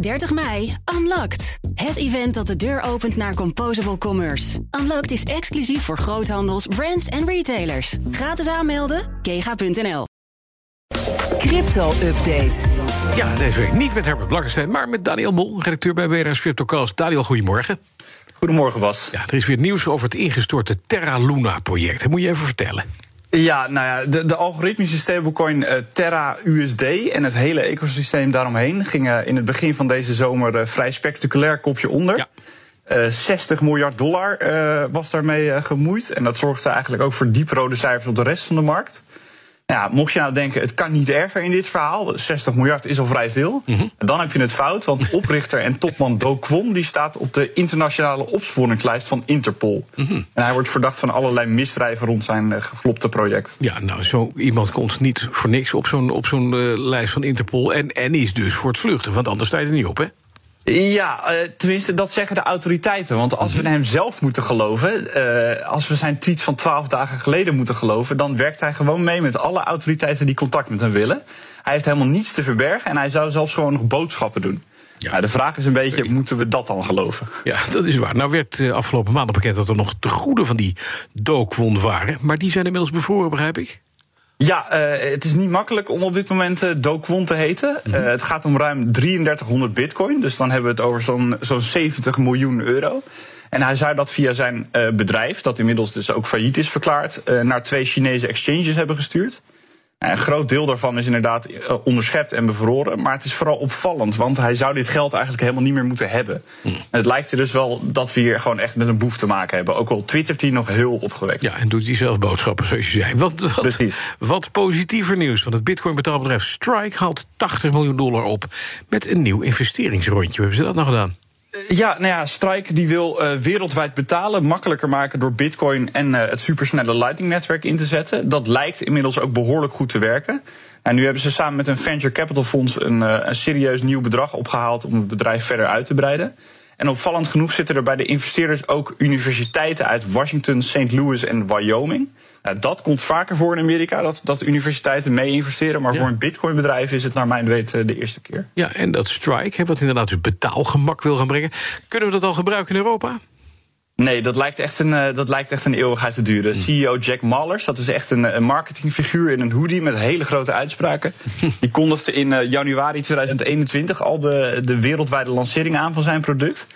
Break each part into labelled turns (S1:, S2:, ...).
S1: 30 mei, Unlocked. Het event dat de deur opent naar Composable Commerce. Unlocked is exclusief voor groothandels, brands en retailers. Gratis aanmelden, kega.nl.
S2: Crypto-update.
S3: Ja, deze week niet met Herbert Blankenstein, maar met Daniel Mol, redacteur bij BNR's CryptoCast. Daniel, goedemorgen.
S4: Goedemorgen, Bas.
S3: Ja, er is weer nieuws over het ingestorte Terra Luna-project. Dat moet je even vertellen.
S4: Ja, nou ja, de, de algoritmische stablecoin uh, Terra USD en het hele ecosysteem daaromheen gingen in het begin van deze zomer uh, vrij spectaculair kopje onder. Ja. Uh, 60 miljard dollar was daarmee gemoeid. En dat zorgde eigenlijk ook voor dieprode cijfers op de rest van de markt. Ja, mocht je nou denken, het kan niet erger in dit verhaal. 60 miljard is al vrij veel. Mm -hmm. Dan heb je het fout, want oprichter en topman Do Kwon... die staat op de internationale opsporingslijst van Interpol. Mm -hmm. En hij wordt verdacht van allerlei misdrijven rond zijn uh, geflopte project.
S3: Ja, nou, zo iemand komt niet voor niks op zo'n op zo'n uh, lijst van Interpol... En, en is dus voor het vluchten, want anders sta je er niet op, hè?
S4: Ja, uh, tenminste, dat zeggen de autoriteiten. Want als we hem zelf moeten geloven, uh, als we zijn tweet van twaalf dagen geleden moeten geloven, dan werkt hij gewoon mee met alle autoriteiten die contact met hem willen. Hij heeft helemaal niets te verbergen en hij zou zelfs gewoon nog boodschappen doen. Ja. Nou, de vraag is een beetje, moeten we dat dan geloven?
S3: Ja, dat is waar. Nou werd uh, afgelopen maandag bekend dat er nog te goede van die dookwond waren. Maar die zijn inmiddels bevroren, begrijp ik?
S4: Ja, uh, het is niet makkelijk om op dit moment uh, Dokwon te heten. Mm -hmm. uh, het gaat om ruim 3300 bitcoin. Dus dan hebben we het over zo'n zo'n 70 miljoen euro. En hij zou dat via zijn bedrijf, dat inmiddels dus ook failliet is verklaard, naar twee Chinese exchanges hebben gestuurd. Een groot deel daarvan is inderdaad onderschept en bevroren. Maar het is vooral opvallend, want hij zou dit geld eigenlijk helemaal niet meer moeten hebben. Hmm. En het lijkt er dus wel dat we hier gewoon echt met een boef te maken hebben. Ook al twittert hij nog heel opgewekt.
S3: Ja, en doet hij zelf boodschappen, zoals je zei. Wat, wat,
S4: Precies.
S3: wat positiever nieuws. Want het Bitcoin-betaalbedrijf Strike haalt 80 miljoen dollar op met een nieuw investeringsrondje. Hoe hebben ze dat nou gedaan?
S4: Ja, nou ja, Strike die wil uh, wereldwijd betalen makkelijker maken door Bitcoin en uh, het supersnelle Lightning-netwerk in te zetten. Dat lijkt inmiddels ook behoorlijk goed te werken. En nu hebben ze samen met een venture capital fonds een, uh, een serieus nieuw bedrag opgehaald om het bedrijf verder uit te breiden. En opvallend genoeg zitten er bij de investeerders ook universiteiten uit Washington, St. Louis en Wyoming. Nou, dat komt vaker voor in Amerika, dat, dat universiteiten mee investeren. Maar ja. voor een bitcoinbedrijf is het naar mijn weten de eerste keer.
S3: Ja, en dat Strike, wat inderdaad dus betaalgemak wil gaan brengen. Kunnen we dat al gebruiken in Europa?
S4: Nee, dat lijkt echt een, uh, dat lijkt echt een eeuwigheid te duren. Mm. CEO Jack Mallers, dat is echt een, een marketingfiguur in een hoodie met hele grote uitspraken. Die kondigde in uh, januari 2021 al de, de wereldwijde lancering aan van zijn product.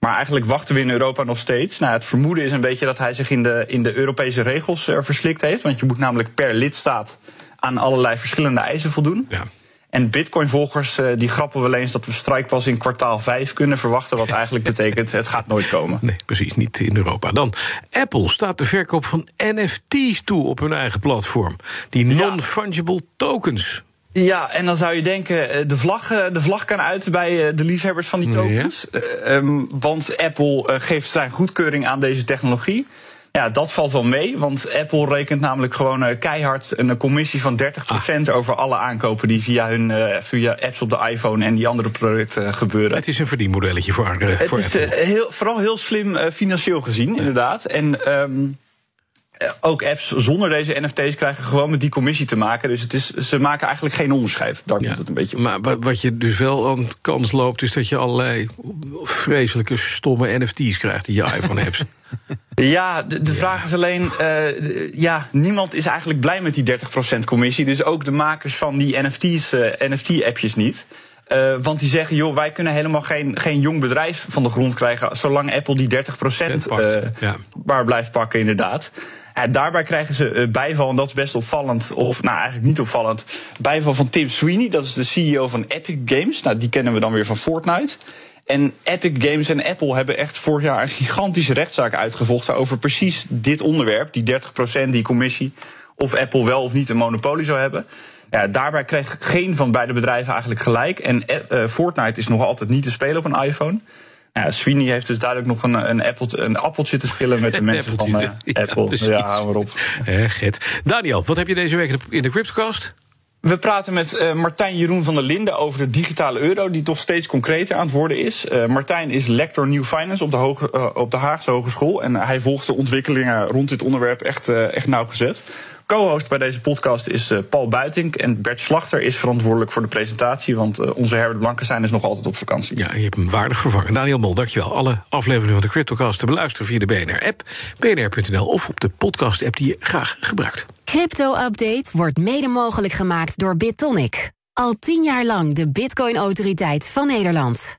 S4: Maar eigenlijk wachten we in Europa nog steeds. Nou, het vermoeden is een beetje dat hij zich in de, in de Europese regels uh, verslikt heeft. Want je moet namelijk per lidstaat aan allerlei verschillende eisen voldoen. Ja. En Bitcoin-volgers uh, die grappen wel eens dat we strijk pas in kwartaal 5 kunnen verwachten. Wat eigenlijk betekent, het gaat nooit komen.
S3: Nee, precies, niet in Europa. Dan, Apple staat de verkoop van NFT's toe op hun eigen platform. Die non-fungible tokens.
S4: Ja, en dan zou je denken, de vlag, de vlag kan uit bij de liefhebbers van die tokens. Uh, um, want Apple uh, geeft zijn goedkeuring aan deze technologie. Ja, dat valt wel mee, want Apple rekent namelijk gewoon uh, keihard een commissie van 30% ah. over alle aankopen die via hun uh, via apps op de iPhone en die andere producten uh, gebeuren.
S3: Het is een verdienmodelletje voor,
S4: Het
S3: voor
S4: is
S3: Apple.
S4: heel, vooral heel slim financieel gezien, ja. inderdaad. En um, ook apps zonder deze NFT's krijgen gewoon met die commissie te maken. Dus het is, ze maken eigenlijk geen onderscheid. Daar ja, komt het een beetje op.
S3: Maar wat je dus wel aan kans loopt, is dat je allerlei vreselijke stomme NFT's krijgt in je iPhone-apps.
S4: Ja, de, de ja. vraag is alleen, uh, ja, niemand is eigenlijk blij met die 30% commissie. Dus ook de makers van die NFT's, uh, NFT-appjes niet. Uh, want die zeggen, joh, wij kunnen helemaal geen, geen jong bedrijf van de grond krijgen... zolang Apple die 30% uh, ja. waar blijft pakken, inderdaad. Ja, daarbij krijgen ze uh, bijval, en dat is best opvallend... of nou, eigenlijk niet opvallend, bijval van Tim Sweeney. Dat is de CEO van Epic Games. Nou, die kennen we dan weer van Fortnite. En Epic Games en Apple hebben echt vorig jaar een gigantische rechtszaak uitgevochten... over precies dit onderwerp, die 30% die commissie... of Apple wel of niet een monopolie zou hebben... Ja, daarbij kreeg geen van beide bedrijven eigenlijk gelijk. En uh, Fortnite is nog altijd niet te spelen op een iPhone. Ja, Sweeney heeft dus duidelijk nog een, een, appeltje, een appeltje te schillen met de mensen van uh, ja, Apple. Precies. Ja, hou maar op.
S3: Eh. Daniel, wat heb je deze week in de Cryptocast?
S4: We praten met uh, Martijn Jeroen van der Linden over de digitale euro, die toch steeds concreter aan het worden is. Uh, Martijn is lector New Finance op de, Hoge, op de Haagse Hogeschool. En hij volgt de ontwikkelingen rond dit onderwerp echt, echt nauwgezet. Co-host bij deze podcast is Paul Buitink. En Bert Slachter is verantwoordelijk voor de presentatie. Want onze Herbert Blankenstein is nog altijd op vakantie.
S3: Ja, je hebt hem waardig vervangen. Daniel Mol, dankjewel. Alle afleveringen van de CryptoCast te beluisteren via de BNR-app, bnr.nl of op de podcast-app die je graag gebruikt.
S1: Crypto-update wordt mede mogelijk gemaakt door BitTonic. Al tien jaar lang de Bitcoin-autoriteit van Nederland.